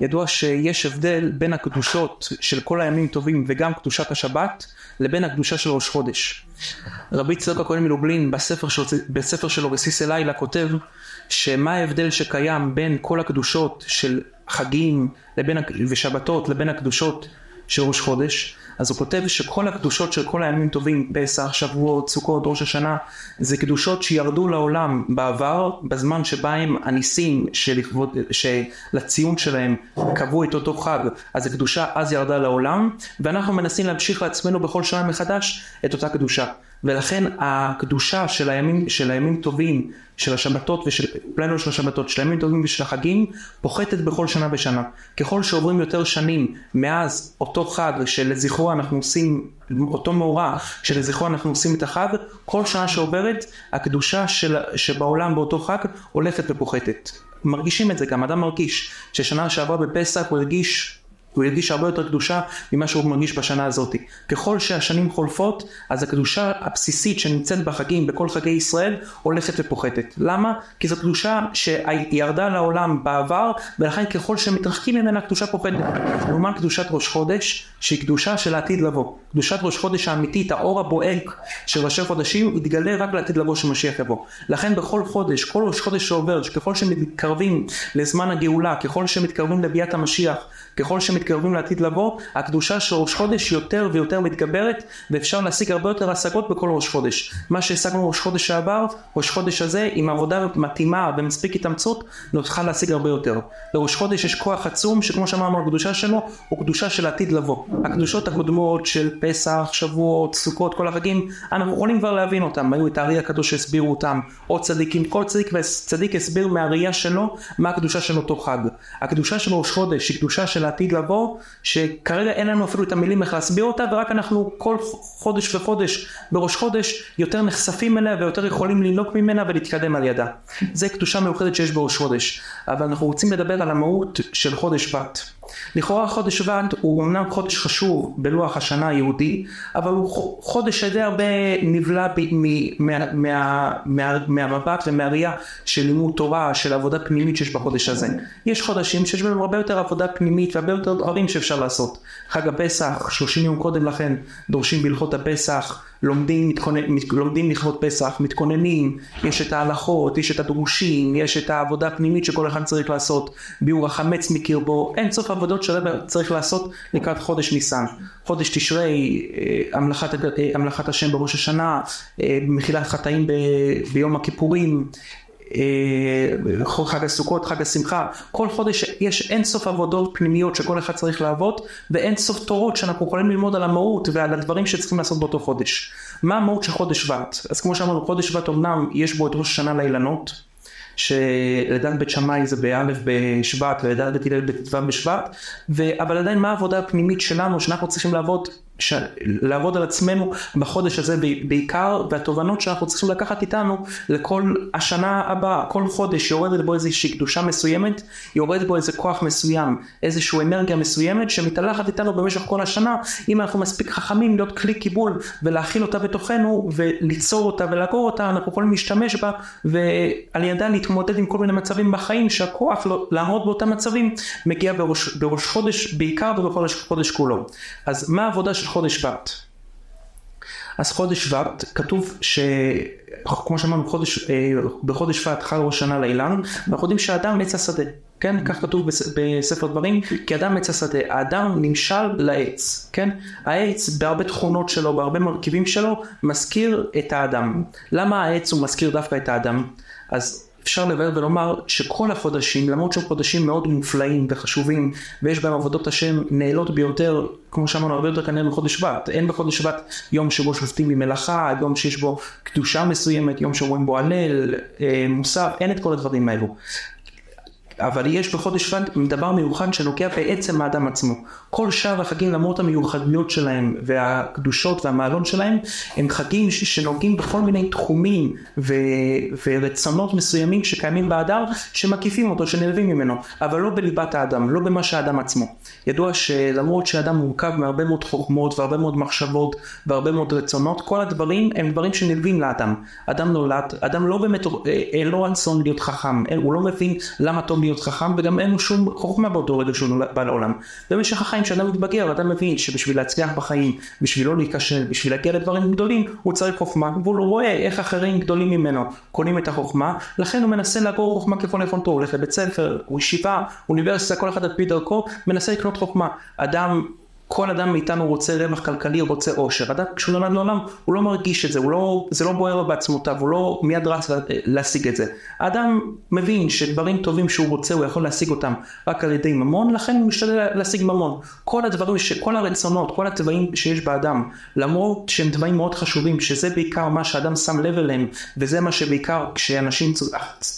ידוע שיש הבדל בין הקדושות של כל הימים טובים וגם קדושת השבת לבין הקדושה של ראש חודש. רבי צדוק הכהן מלובלין בספר, שלו, בספר שלו רסיס אלילה כותב שמה ההבדל שקיים בין כל הקדושות של חגים לבין, ושבתות לבין הקדושות של ראש חודש אז הוא כותב שכל הקדושות של כל הימים טובים, פסח, שבועות, סוכות, ראש השנה, זה קדושות שירדו לעולם בעבר, בזמן שבהם הניסים שלכבוד, שלציון שלהם קבעו את אותו חג, אז הקדושה אז ירדה לעולם, ואנחנו מנסים להמשיך לעצמנו בכל שנה מחדש את אותה קדושה. ולכן הקדושה של הימים, של הימים טובים, של השבתות ושל, לא של השבתות, של הימים טובים ושל החגים, פוחתת בכל שנה ושנה. ככל שעוברים יותר שנים מאז אותו חג שלזכרו אנחנו עושים, אותו מאורע שלזכרו אנחנו עושים את החג, כל שנה שעוברת הקדושה של, שבעולם באותו חג הולכת ופוחתת. מרגישים את זה גם, אדם מרגיש ששנה שעברה בפסח הוא הרגיש הוא הרגיש הרבה יותר קדושה ממה שהוא מרגיש בשנה הזאת. ככל שהשנים חולפות, אז הקדושה הבסיסית שנמצאת בחגים, בכל חגי ישראל, הולכת ופוחתת. למה? כי זו קדושה שירדה לעולם בעבר, ולכן ככל שמתרחקים ממנה הקדושה פוחתת. לעומת קדושת ראש חודש, שהיא קדושה של העתיד לבוא. קדושת ראש חודש האמיתית, האור הבוהק של ראשי חודשים, יתגלה רק לעתיד לבוא שמשיח יבוא. לכן בכל חודש, כל ראש חודש שעובר, שככל שמתקרבים לזמן הגאולה, ככל שמתקרבים לביאת המשיח, ככל שמתקרבים לעתיד לבוא, הקדושה של ראש חודש יותר ויותר מתגברת, ואפשר להשיג הרבה יותר השגות בכל ראש חודש. מה שהשגנו ראש חודש שעבר, ראש חודש הזה, עם עבודה מתאימה ומספיק התאמצות, נוכל להשיג הרבה יותר. לראש חודש יש כוח עצום, שכמו שאמרנו, הקדושה שלו, הוא קדושה של עתיד לבוא. הקדושות הקודמות של פסח, שבועות, סוכות, כל החגים, אנחנו יכולים כבר להבין אותם. היו את הארי הקדוש שהסבירו אותם, או צדיקים, כל צדיק וצדיק הסביר מהראייה שלו, מה הקדושה של אותו חג. הקדושה של ראש חודש היא קדושה של לעתיד לבוא, שכרגע אין לנו אפילו את המילים איך להסביר אותה, ורק אנחנו כל חודש וחודש בראש חודש יותר נחשפים אליה ויותר יכולים לנלוק ממנה ולהתקדם על ידה. זה קדושה מיוחדת שיש בראש חודש, אבל אנחנו רוצים לדבר על המהות של חודש שבט. לכאורה חודש שבט הוא אמנם חודש חשוב בלוח השנה היהודי, אבל הוא חודש שדי הרבה נבלע מהמבט ומהראייה של לימוד תורה, של עבודה פנימית שיש בחודש הזה. יש חודשים שיש בהם הרבה יותר עבודה פנימית והרבה יותר דברים שאפשר לעשות. חג הפסח, 30 יום קודם לכן, דורשים בהלכות הפסח, לומדים, מתכונן, לומדים לכבוד פסח, מתכוננים, יש את ההלכות, יש את הדרושים, יש את העבודה הפנימית שכל אחד צריך לעשות, ביאור החמץ מקרבו, אין סוף עבודות צריך לעשות לקראת חודש ניסן. חודש תשרי, אה, המלאכת, אה, המלאכת השם בראש השנה, אה, מחילת חטאים ב, ביום הכיפורים, חג הסוכות, חג השמחה, כל חודש יש אין סוף עבודות פנימיות שכל אחד צריך לעבוד ואין סוף תורות שאנחנו יכולים ללמוד על המהות ועל הדברים שצריכים לעשות באותו חודש. מה המהות של חודש שבט? אז כמו שאמרנו חודש שבט אמנם יש בו את ראש השנה לאילנות שלדת בית שמאי זה באלף בשבט ולדת בית הלל בט"ו בשבט, אבל עדיין מה העבודה הפנימית שלנו שאנחנו צריכים לעבוד ש... לעבוד על עצמנו בחודש הזה בעיקר, והתובנות שאנחנו צריכים לקחת איתנו לכל השנה הבאה. כל חודש יורדת בו איזושהי קדושה מסוימת, יורד בו איזה כוח מסוים, איזושהי אנרגיה מסוימת שמתהלכת איתנו במשך כל השנה, אם אנחנו מספיק חכמים להיות כלי קיבול ולהכיל אותה בתוכנו וליצור אותה ולעקור אותה, אנחנו יכולים להשתמש בה ועל ידה להתמודד עם כל מיני מצבים בחיים שהכוח לא, לעמוד באותם מצבים מגיע בראש, בראש חודש בעיקר ובחודש חודש כולו. אז מה העבודה של חודש שבט. אז חודש שבט כתוב ש... כמו שאמרנו חודש, אה, בחודש שבט חל ראש שנה לאילן ואנחנו יודעים שהאדם עץ השדה כן? כך כתוב בספר דברים כי אדם עץ השדה האדם נמשל לעץ כן? העץ בהרבה תכונות שלו בהרבה מרכיבים שלו מזכיר את האדם. למה העץ הוא מזכיר דווקא את האדם? אז אפשר לבאר ולומר שכל החודשים, למרות שהם חודשים מאוד מופלאים וחשובים, ויש בהם עבודות השם נעלות ביותר, כמו שאמרנו, הרבה יותר כנראה בחודש שבט. אין בחודש שבט יום שבו שופטים ממלאכה, יום שיש בו קדושה מסוימת, יום שאומרים בו הלל, אה, מוסר, אין את כל הדברים האלו. אבל יש בחודש שבט דבר מיוחד שנוגע בעצם האדם עצמו. כל שאר החגים למרות המיוחדויות שלהם והקדושות והמעלון שלהם הם חגים שנוגעים בכל מיני תחומים ו... ורצונות מסוימים שקיימים באדם שמקיפים אותו, שנלווים ממנו, אבל לא בליבת האדם, לא במה שהאדם עצמו. ידוע שלמרות שאדם מורכב מהרבה מאוד חוכמות והרבה מאוד מחשבות והרבה מאוד רצונות, כל הדברים הם דברים שנלווים לאדם. אדם נולד, אדם לא באמת, אין לו רצון להיות חכם, הוא לא מבין למה טוב להיות חכם וגם אין לו שום חוכמה באותו רגע שהוא בא לעולם. במשך החיים כשאדם מתבגר אדם מבין שבשביל להצליח בחיים, בשביל לא להיכשל, בשביל להגיע לדברים גדולים הוא צריך חוכמה והוא לא רואה איך אחרים גדולים ממנו קונים את החוכמה לכן הוא מנסה לעבור חוכמה ככל יכולתו, הוא הולך לבית ספר, ישיבה, אוניברסיטה, כל אחד על פי דרכו מנסה לקנות חוכמה. אדם כל אדם מאיתנו רוצה רווח כלכלי, הוא רוצה עושר. אדם כשהוא נולד לעולם, הוא לא מרגיש את זה, לא, זה לא בוער לו בעצמותיו, הוא לא מיד רץ להשיג את זה. האדם מבין שדברים טובים שהוא רוצה, הוא יכול להשיג אותם רק על ידי ממון, לכן הוא משתדל להשיג ממון. כל הדברים, כל הרצונות, כל התוואים שיש באדם, למרות שהם תוואים מאוד חשובים, שזה בעיקר מה שאדם שם לב אליהם, וזה מה שבעיקר כשאנשים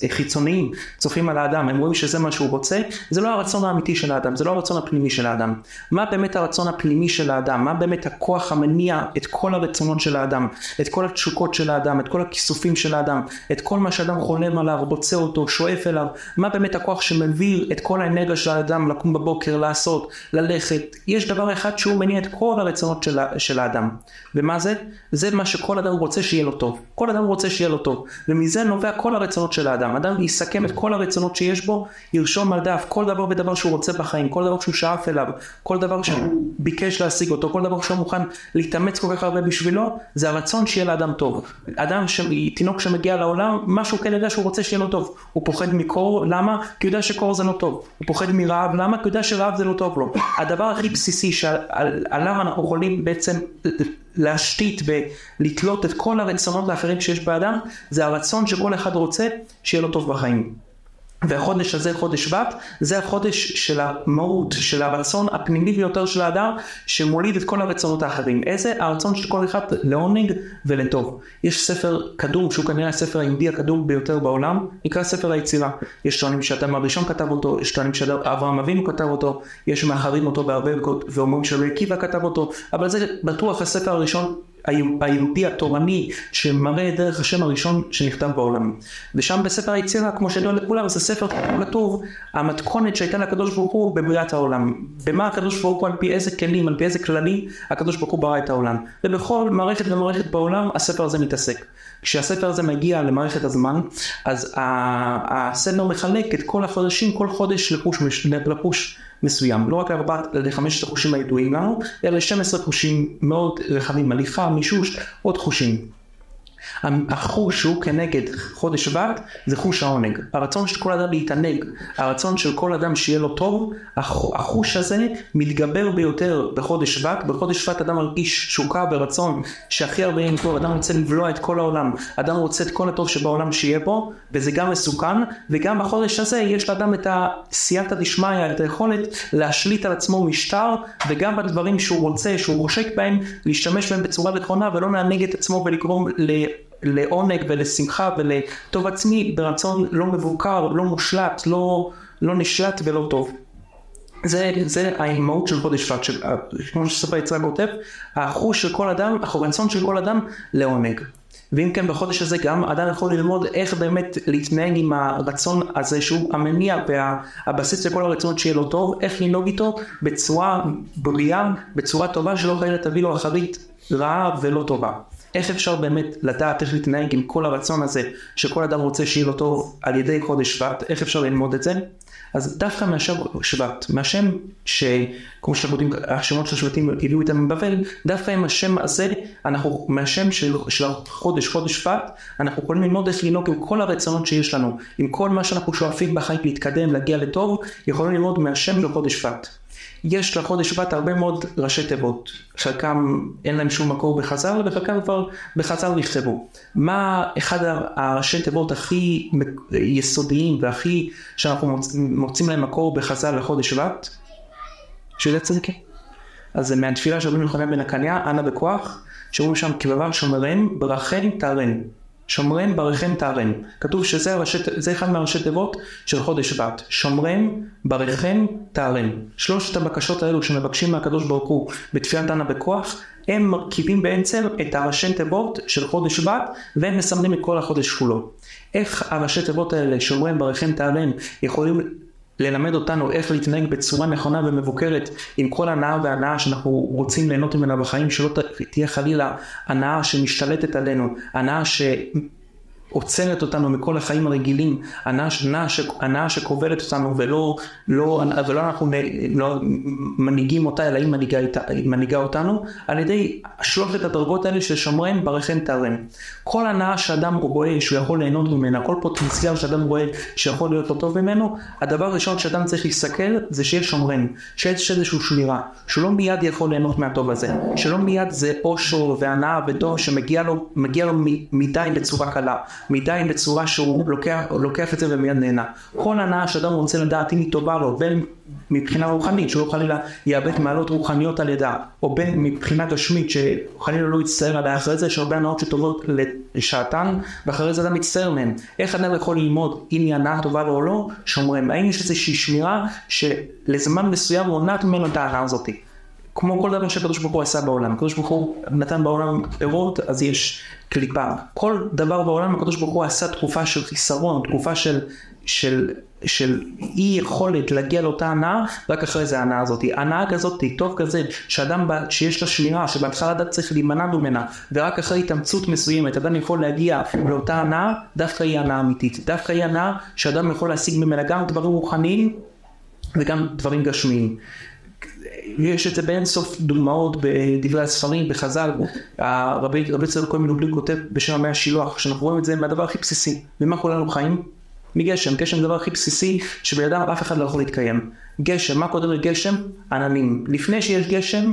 חיצוניים צופים על האדם, הם רואים שזה מה שהוא רוצה, זה לא הרצון האמיתי של האדם, זה לא הרצון הפנימי של האדם. מה באמת הרצון הרצון הפנימי של האדם, מה באמת הכוח המניע את כל הרצונות של האדם, את כל התשוקות של האדם, את כל הכיסופים של האדם, את כל מה שאדם חולם עליו, רוצה אותו, שואף אליו, מה באמת הכוח שמביא את כל האנרגיה של האדם לקום בבוקר, לעשות, ללכת. יש דבר אחד שהוא מניע את כל הרצונות של, של האדם. ומה זה? זה מה שכל אדם רוצה שיהיה לו טוב. כל אדם רוצה שיהיה לו טוב. ומזה נובע כל הרצונות של האדם. אדם יסכם את כל הרצונות שיש בו, ירשום על דף כל דבר ודבר שהוא רוצה בחיים, כל דבר שהוא שאף אליו, כל דבר שהוא ביקש להשיג אותו, כל דבר שהוא מוכן להתאמץ כל כך הרבה בשבילו, זה הרצון שיהיה לאדם טוב. אדם, ש... תינוק שמגיע לעולם, משהו כן יודע שהוא רוצה שיהיה לו טוב. הוא פוחד מקור, למה? כי הוא יודע שקור זה לא טוב. הוא פוחד מרעב, למה? כי הוא יודע שרעב זה לא טוב לו. הדבר הכי בסיסי שעליו אנחנו יכולים בעצם להשתית ולתלות את כל הרצונות האחרים שיש באדם, זה הרצון שכל אחד רוצה שיהיה לו טוב בחיים. והחודש הזה, חודש שבט, זה החודש של המהות, של הרצון הפנימי ביותר של האדם, שמוליד את כל הרצונות האחרים. איזה? הרצון של כל אחד לעונג ולטוב. יש ספר קדום, שהוא כנראה הספר היהודי הקדום ביותר בעולם, נקרא ספר היצירה. יש טוענים שאדם הראשון כתב אותו, יש טוענים שאברהם אבינו כתב אותו, יש מאחרים אותו בהרבה ואומרים שרבי עקיבא כתב אותו, אבל זה בטוח הספר הראשון היהודי התורני שמראה את דרך השם הראשון שנכתב בעולם. ושם בספר היצירה, כמו שידוע לכולם, זה ספר כתוב המתכונת שהייתה לקדוש ברוך הוא בבריאת העולם. במה הקדוש ברוך הוא, על פי איזה כלים, על פי איזה כללים, הקדוש ברוך הוא ברא את העולם. ובכל מערכת ומערכת בעולם הספר הזה מתעסק. כשהספר הזה מגיע למערכת הזמן, אז הסדר מחלק את כל החודשים, כל חודש לחוש, לחוש מסוים. לא רק לארבעת, לחמשת החושים הידועים לנו, אלא לשם עשרה חושים מאוד רחבים, הליכה, מישוש, עוד חושים. החוש שהוא כנגד חודש שבט זה חוש העונג. הרצון של כל אדם להתענג, הרצון של כל אדם שיהיה לו טוב, החוש הזה מתגבר ביותר בחודש שבט. בחודש שבט אדם מרגיש תשוקה ורצון שהכי הרבה יהיה טוב, אדם רוצה לבלוע את כל העולם, אדם רוצה את כל הטוב שבעולם שיהיה בו, וזה גם מסוכן, וגם בחודש הזה יש לאדם את הסייעתא דשמיא, את היכולת להשליט על עצמו משטר, וגם בדברים שהוא רוצה, שהוא רושק בהם, להשתמש בהם בצורה נכונה ולא להנהיג את עצמו ולגרום לעונג ולשמחה ולטוב עצמי ברצון לא מבוקר, לא מושלט, לא, לא נשלט ולא טוב. זה, זה האימהות של חודש שבט, כמו שספר יצרה כותב, החוש של כל אדם, הרצון של כל אדם לעונג. ואם כן בחודש הזה גם אדם יכול ללמוד איך באמת להתנהג עם הרצון הזה שהוא המניע והבסיס לכל הרצונות שיהיה לו טוב, איך לנהוג איתו בצורה בריאה, בצורה טובה שלא חייבת תביא לו אחרית רעה ולא טובה. איך אפשר באמת לדעת איך להתנהג עם כל הרצון הזה שכל אדם רוצה שיהיה לו טוב על ידי חודש שבט, איך אפשר ללמוד את זה? אז דווקא מהשם שבט, מהשם שכמו שאתם יודעים השמות של השבטים הביאו איתם מבבל, דווקא עם השם הזה, אנחנו מהשם של, של החודש, חודש שבט, אנחנו יכולים ללמוד איך לנהוג עם כל הרצונות שיש לנו, עם כל מה שאנחנו שואפים בחיים להתקדם, להגיע לטוב, יכולים ללמוד מהשם של חודש שבט. יש לחודש שבט הרבה מאוד ראשי תיבות, חלקם אין להם שום מקור בחז"ל וחלקם כבר בחז"ל נכתבו. מה אחד הראשי תיבות הכי יסודיים והכי שאנחנו מוצאים להם מקור בחז"ל לחודש שבט? שיודע צדיקים. אז זה מהתפילה רבי יוחנן בן הקניה, אנא בכוח, שאומרים שם כבבר שומרם ברכן תארן. שומרם ברכם תארם. כתוב שזה הרשת, אחד מהראשי תיבות של חודש שבט. שומרם ברכם תארם. שלושת הבקשות האלו שמבקשים מהקדוש ברוך הוא בתפילת אנה בכוח, הם מרכיבים בעצם את הראשי תיבות של חודש שבט והם מסמנים את כל החודש כולו. איך הראשי תיבות האלה שומרם ברכם תארם יכולים ללמד אותנו איך להתנהג בצורה נכונה ומבוקרת עם כל הנאה והנאה שאנחנו רוצים ליהנות ממנה בחיים, שלא תהיה חלילה הנאה שמשתלטת עלינו, הנאה עוצרת אותנו מכל החיים הרגילים, הנאה שכובלת אותנו ולא, לא, ולא אנחנו לא מנהיגים אותה אלא היא מנהיגה, מנהיגה אותנו, על ידי שלושת הדרגות האלה של שומרם ברכם תערם. כל הנאה שאדם רואה שהוא יכול ליהנות ממנה, כל פוטנציאל שאדם רואה שיכול להיות לו טוב ממנו, הדבר הראשון שאדם צריך להסתכל זה שיש שומרם, שיש איזושהי שמירה, שהוא לא מיד יכול ליהנות מהטוב הזה, שלא מיד זה אושר והנאה וטוב שמגיע לו, לו מדי בצורה קלה. מדי בצורה שהוא לוקח, לוקח את זה ומיד נהנה. כל הנאה שאדם רוצה לדעת אם היא טובה לו, בין מבחינה רוחנית, שהוא חלילה יאבד מעלות רוחניות על ידה, או בין מבחינה גשמית, שחלילה לא יצטער עליה, אחרי זה יש הרבה הנאות שטובות לשעתן, ואחרי זה אדם מצטער מהן. איך אדם יכול ללמוד אם היא הנאה טובה לו או לא, שאומרים, האם יש איזושהי שמירה שלזמן מסוים מונעת ממנו את ההנאה הזאתי. כמו כל דבר שהקדוש ברוך הוא עשה בעולם. הקדוש ברוך הוא נתן בעולם פירות, אז יש קליפה. כל דבר בעולם הקדוש ברוך הוא עשה תקופה של חיסרון, תקופה של, של, של אי יכולת להגיע לאותה הנאה, רק אחרי זה ההנאה הזאת. הנאה כזאת, טוב כזה, שאדם בא, שיש לה שמירה, שבהתחלה אדם צריך להימנע ממנה, ורק אחרי התאמצות מסוימת אדם יכול להגיע לאותה הנאה, דווקא היא הנאה אמיתית. דווקא היא הנאה שאדם יכול להשיג ממנה גם דברים רוחניים וגם דברים גשמיים. יש את זה באינסוף דוגמאות בדברי הספרים, בחז"ל, הרבי צדוק כהן מלובלין כותב בשם המאה השילוח, שאנחנו רואים את זה מהדבר הכי בסיסי. ומה כולנו חיים? מגשם, גשם זה הדבר הכי בסיסי שבלעדיו אף אחד לא יכול להתקיים. גשם, מה קודם לגשם? עננים. לפני שיש גשם,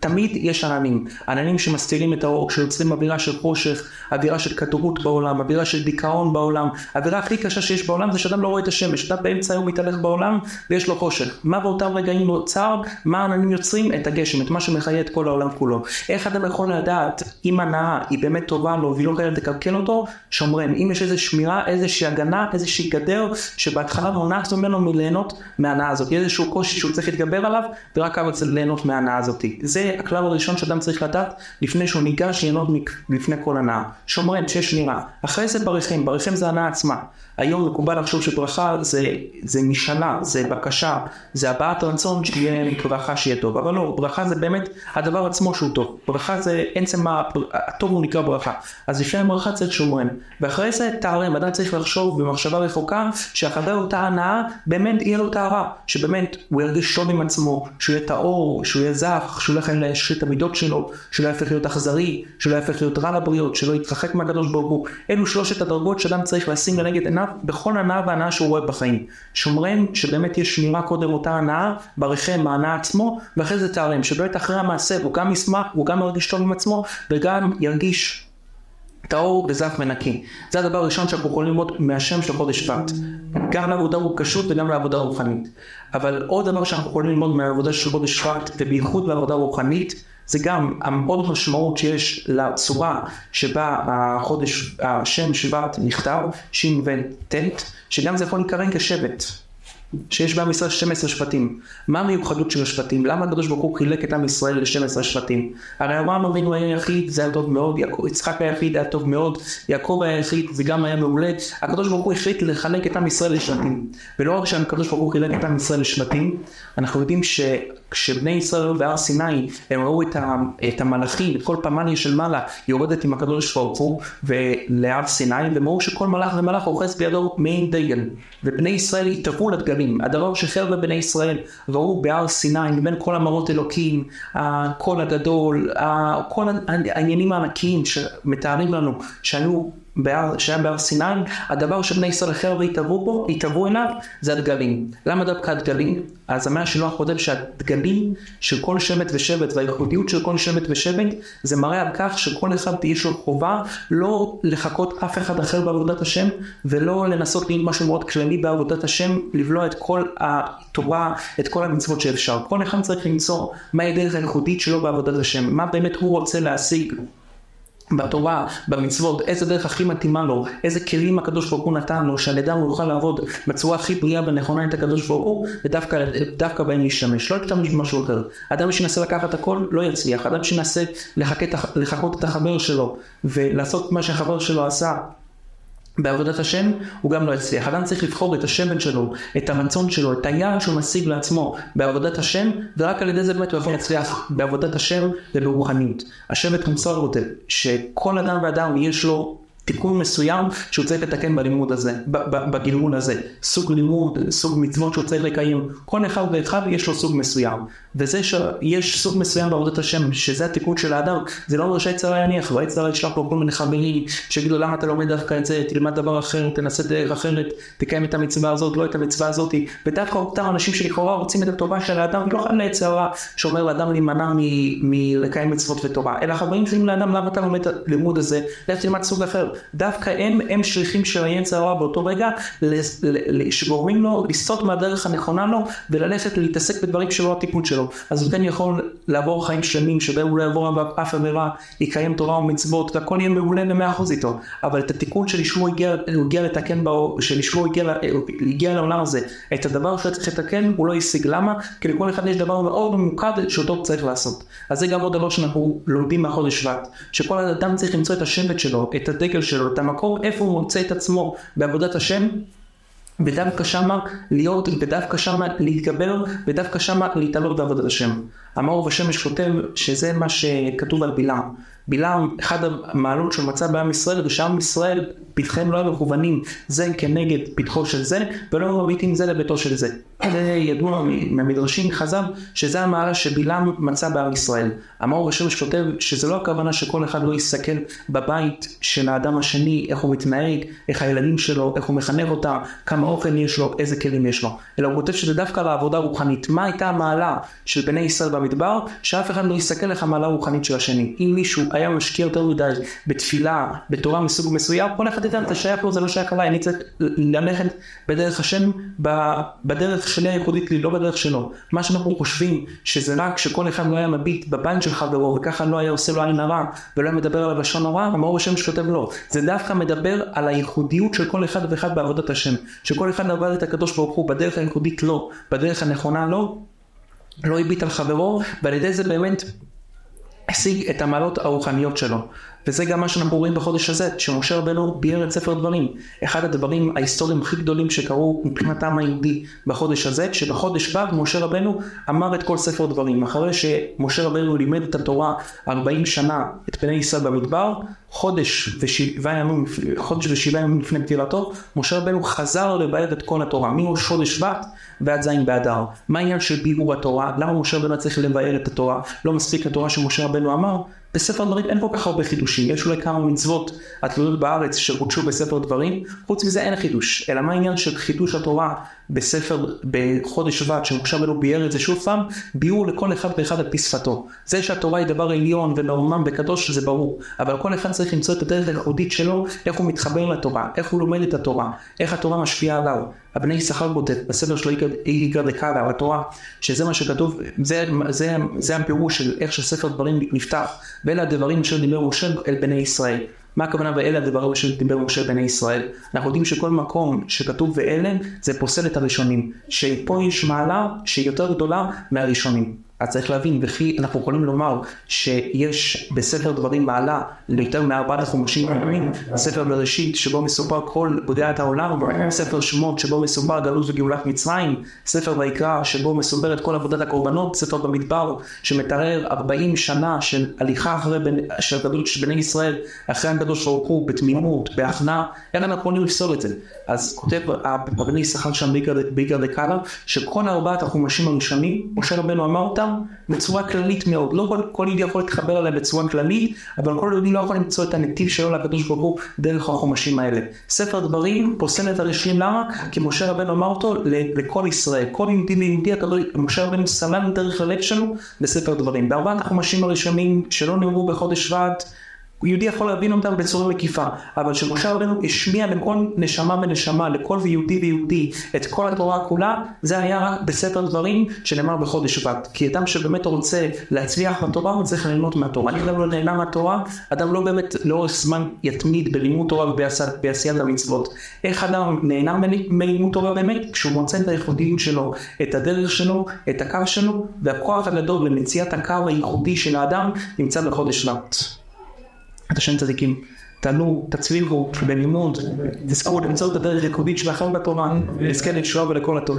תמיד יש עננים. עננים שמסתירים את האור, שיוצרים אווירה של חושך, אווירה של כתובות בעולם, אווירה של דיכאון בעולם. האווירה הכי קשה שיש בעולם זה שאדם לא רואה את השמש. אדם באמצע היום מתהלך בעולם ויש לו חושך. מה באותם רגעים נוצר? מה העננים יוצרים? את הגשם, את מה שמחיה את כל העולם כולו. איך אדם יכול לדעת אם הנאה היא באמת טובה לו והיא לא חייבת לקלקל אותו? שומרן. אם יש איזו שמירה, איזושהי הגנה, איזושהי גדר שבהתחלה מונעת ממנו מליהנות מהנאה הזאת. איזשהו קושי שהוא צריך להתגבר עליו, ורק אז ליהנות מההנאה הזאת. זה הכלל הראשון שאדם צריך לדעת לפני שהוא ניגש ליהנות לפני כל הנאה. שומרן, שיש שמירה. אחרי זה ברכם, ברכם זה הנאה עצמה. היום מקובל לחשוב שברכה זה, זה משאלה, זה בקשה, זה הבעת רצון שיהיה ברכה שיהיה טוב. אבל לא, ברכה זה באמת הדבר עצמו שהוא טוב. ברכה זה עצם הטוב הוא נקרא ברכה. אז לפני הברכה צריך שומרן. ואחרי זה תערם, אדם צריך לחשוב במחשבה רחוקה, שאחרי אותה הנאה באמת יהיה לו טהרה. שבאמת הוא ירגיש שון עם עצמו, שהוא יהיה טהור, שהוא יהיה זך, שהוא לא יכול להשחית את המידות שלו, שהוא לא יהפך להיות אכזרי, שהוא לא יהפך להיות רע לבריות, שלא יתרחק מהקדוש ברוך הוא. אלו שלושת הדרגות שאדם צריך לשים לנגד עיניו בכל הנאה והנאה שהוא רואה בחיים. שומרים שבאמת יש שמירה קודם אותה הנאה, ברכם ההנאה עצמו, ואחרי זה תארם, שבאמת אחרי המעשה הוא גם ישמח, הוא גם ירגיש טוב עם עצמו, וגם ירגיש טהור וזך ונקי. זה הדבר הראשון שאנחנו יכולים ללמוד מהשם של חודש שבט. גם לעבודה רוקשות וגם לעבודה רוחנית. אבל עוד דבר שאנחנו יכולים ללמוד מהעבודה של חודש שבט, ובייחוד בעבודה רוחנית, זה גם המאוד משמעות שיש לצורה שבה החודש, השם שבט נכתב, וט', שגם זה יכול להיקרן כשבט. שיש בעם ישראל 12 שבטים. מה המיוחדות של השבטים? למה הקדוש ברוך הוא חילק את עם ישראל ל-12 שבטים? הרי אברהם אבינו היה יחיד, זה היה טוב מאוד, יצחק היה יחיד, היה טוב מאוד, יעקב היה יחיד, זה גם היה מעולה. הקדוש ברוך הוא החליט לחלק את עם ישראל לשבטים. ולא רק שהקדוש ברוך הוא חילק את עם ישראל לשבטים, אנחנו יודעים שכשבני ישראל היו בהר סיני, הם ראו את, ה, את המלאכים, את כל פמליה של מעלה יורדת עם הקדוש ברוך הוא להר סיני, והם ראו שכל מלאך ומלאך אוחז בידו מעין דגל. ובני ישראל התאבו לדגלים. הדבר שחרב בני ישראל ראו בהר סיני מבין כל המראות אלוקים, הקול הגדול, כל העניינים הענקיים שמתארים לנו שהיו בהר, שהיה בהר סיני, הדבר שבני ישראל החרב והתאבו בו, התאבו אליו, זה הדגלים. למה דווקא הדגלים? אז המאה השילוח כותב שהדגלים של כל שבט ושבט והייחודיות של כל שבט ושבט זה מראה על כך שכל אחד יש לו חובה לא לחכות אף אחד אחר בעבודת השם ולא לנסות להיות משהו מאוד כללי בעבודת השם, לבלוע את כל התורה, את כל המצוות שאפשר. כל אחד צריך למצוא מהי הדרך הייחודית שלו בעבודת השם, מה באמת הוא רוצה להשיג. בתורה, במצוות, איזה דרך הכי מתאימה לו, איזה כלים הקדוש ברוך הוא נתן לו, שעל ידם הוא יוכל לעבוד בצורה הכי בריאה ונכונה את הקדוש ברוך הוא, ודווקא בהם להשתמש, לא להשתמש במשהו אחר. אדם שינסה לקחת הכל, לא יצליח. אדם שינסה לחקות את החבר שלו, ולעשות מה שהחבר שלו עשה, בעבודת השם הוא גם לא יצליח. אדם צריך לבחור את השמן שלו, את הרצון שלו, את היעד שהוא משיג לעצמו בעבודת השם, ורק על ידי זה באמת הוא יכול להצליח בעבודת השם וברוחניות. השבט מוסר כותב שכל אדם ואדם יש לו תיקון מסוים שהוא צריך לתקן בלימוד הזה, בגלגול הזה. סוג לימוד, סוג מצוות שהוא צריך לקיים. כל אחד ואחד יש לו סוג מסוים. וזה שיש סוג מסוים בעבודת השם, שזה התיקון של האדם, זה לא אומר שהיצר יניח, והיצר ישלח לו כל מיני חברים, שיגידו למה אתה לומד דווקא את זה, תלמד דבר אחר, תנסה דרך אחרת, תקיים את המצווה הזאת, לא את המצווה הזאת. ודווקא אותם אנשים שלכאורה רוצים את הטובה של האדם, לא חייב ליצר רע שאומר לאדם להימנע מלקיים מצוות וטובה, אלא חברים שונים לאדם, למה אתה לומד את הלימוד הזה, לך תלמד סוג אחר. דווקא הם, הם שליחים של היצר הרע באותו רגע, שגורמים לו לסטות מהדרך הנכונה לו, וללכת להתעסק בדברים שלא התיקון שלו. אז הוא כן יכול לעבור חיים שלמים שבהם הוא לא יעבור אף עבירה, יקיים תורה ומצוות, והכל יהיה מעולה למאה אחוז איתו. אבל את התיקון שלשמו הוא הגיע לתקן, שלשמו הגיע לעולם הזה, את הדבר שהוא צריך לתקן, הוא לא השיג. למה? כי לכל אחד יש דבר מאוד ממוקד שאותו צריך לעשות. אז זה גם עוד דבר שאנחנו לומדים מהחודש שבט, שכל אדם צריך למצוא את השבט שלו, את הדגל שלו, את המקום איפה הוא מוצא את עצמו בעבודת השם, ודווקא שמה להיות, ודווקא שמה להתגבר, ודווקא שמה להתעלות בעבודת השם. המאור ושמש כותב שזה מה שכתוב על בלעם. בלעם, אחד המעלות שהוא מצא בעם ישראל, זה שעם ישראל, פתחיהם לא היו מכוונים זה כנגד פתחו של זה, ולא מביטים זה לביתו של זה. זה ידוע מהמדרשים חז"ל, שזה המעלה שבלעם מצא בעם ישראל. המאור השמש כותב שזה לא הכוונה שכל אחד לא יסתכל בבית של האדם השני, איך הוא מתנהג, איך הילדים שלו, איך הוא מחנך אותם, כמה אוכל יש לו, איזה כלים יש לו. אלא הוא כותב שזה דווקא לעבודה רוחנית. מה הייתה המעלה של בני ישראל במדבר? שאף אחד לא יסתכל איך המעלה הרוחנית של השני. אם מישהו היה משקיע יותר מדי בתפילה, בתורה מסוג מסוים, כל אחד ידע, אתה שייך לו, זה לא שייך אליי, אני צריך ללכת בדרך השם, בדרך שלי הייחודית לי, לא בדרך שלו. מה שאנחנו חושבים, שזה רק שכל אחד לא היה מביט בבן של חברו, וככה לא היה עושה לו עין הרע, ולא היה מדבר על לשון הרע, המאור השם שכותב לו. זה דווקא מדבר על הייחודיות של כל אחד ואחד בעבודת השם. שכל אחד עבד את הקדוש ברוך הוא בדרך הייחודית לו, בדרך הנכונה לו, לא הביט על חברו, ועל ידי זה באמת השיג את המעלות הרוחניות שלו. וזה גם מה שאנחנו רואים בחודש הזה, שמשה רבנו ביאר את ספר דברים. אחד הדברים ההיסטוריים הכי גדולים שקרו מבחינת העם היהודי בחודש הזה, שבחודש ו' משה רבנו אמר את כל ספר דברים. אחרי שמשה רבנו לימד את התורה 40 שנה את בני ישראל במדבר, חודש ושבעה ימים, חודש ושבעה ימים לפני פטירתו, משה רבנו חזר לבאר את כל התורה, מראש חודש שבט ועד ז' באדר. מה העניין של ביאור התורה? למה משה רבנו צריך לבאר את התורה? לא מספיק התורה שמשה רבנו אמר? בספר דברים אין כל כך הרבה חידושים, יש אולי כמה מצוות התלויות בארץ שחודשו בספר דברים, חוץ מזה אין חידוש, אלא מה העניין של חידוש התורה בספר, בחודש שבט, שמשה רבנו ביאר את זה שוב פעם, ביאור לכל אחד ואחד על פי שפתו. זה שהתורה היא דבר עליון ונורמם וקדוש זה ברור, אבל כל אחד צריך למצוא את הדרך הייחודית שלו, איך הוא מתחבר לתורה, איך הוא לומד את התורה, איך התורה משפיעה עליו. הבני יששכר כותב בספר שלו איגר דקאלה על התורה, שזה מה שכתוב, זה, זה, זה הפירוש של איך שספר דברים נפתח, ואלה הדברים אשר דיבר משה אל בני ישראל. מה הכוונה ואלה הדברים אשר דיבר משה בני ישראל? אנחנו יודעים שכל מקום שכתוב ואלה זה פוסל את הראשונים, שפה יש מעלה שהיא יותר גדולה מהראשונים. אז צריך להבין, וכי אנחנו יכולים לומר שיש בספר דברים מעלה ליותר מארבעת החומשים הימים, ספר בראשית שבו מסופר כל בודעת העולם, ספר שמות שבו מסופר גלות וגאולת מצרים, ספר ויקרא שבו מסופר את כל עבודת הקורבנות, ספר במדבר שמתאר 40 שנה של הליכה אחרי בני, של גדול של בני ישראל אחרי ברוך הוא בתמימות, בהכנעה, אין לנו יכולים לפסול את זה. אז כותב רבני יששכר שם ביגר דקאלה, שכל ארבעת החומשים הראשונים, משה רבנו אמר אותם אותם בצורה כללית מאוד. לא כל, כל יהודי יכול להתחבר אליהם בצורה כללית, אבל כל יהודי לא יכול למצוא את הנתיב שלו לקדוש ברוך הוא דרך החומשים האלה. ספר דברים פוסל את הראשונים למה? כי משה רבנו אמר אותו לכל ישראל. כל יהודי ויהודי, משה רבנו סלל דרך הלב שלו בספר דברים. בארבעת החומשים הראשונים שלא נאמרו בחודש שבט יהודי יכול להבין אותם בצורה מקיפה, אבל כשמשה רבנו השמיע לכל נשמה ונשמה, לכל יהודי ויהודי, את כל התורה כולה, זה היה רק בספר דברים שנאמר בחודש שבט. כי אדם שבאמת רוצה להצליח בתורה, הוא צריך ליהנות מהתורה. אם אדם לא נהנה מהתורה, אדם לא באמת לאורך זמן יתמיד בלימוד תורה ובעשיית המצוות. איך אדם נהנה מלימוד תורה באמת? כשהוא מוצא את הייחודיות שלו, את הדרך שלו, את הקו שלו, והכוח הגדול למציאת הקו הייחודי של האדם נמצא בחודש שבט. את השם צדיקים. תעלו, תצליחו בלימוד, תזכו למצוא את הדרך הייחודית שלכם בתורה, נזכה לתשובה ולכל הטוב.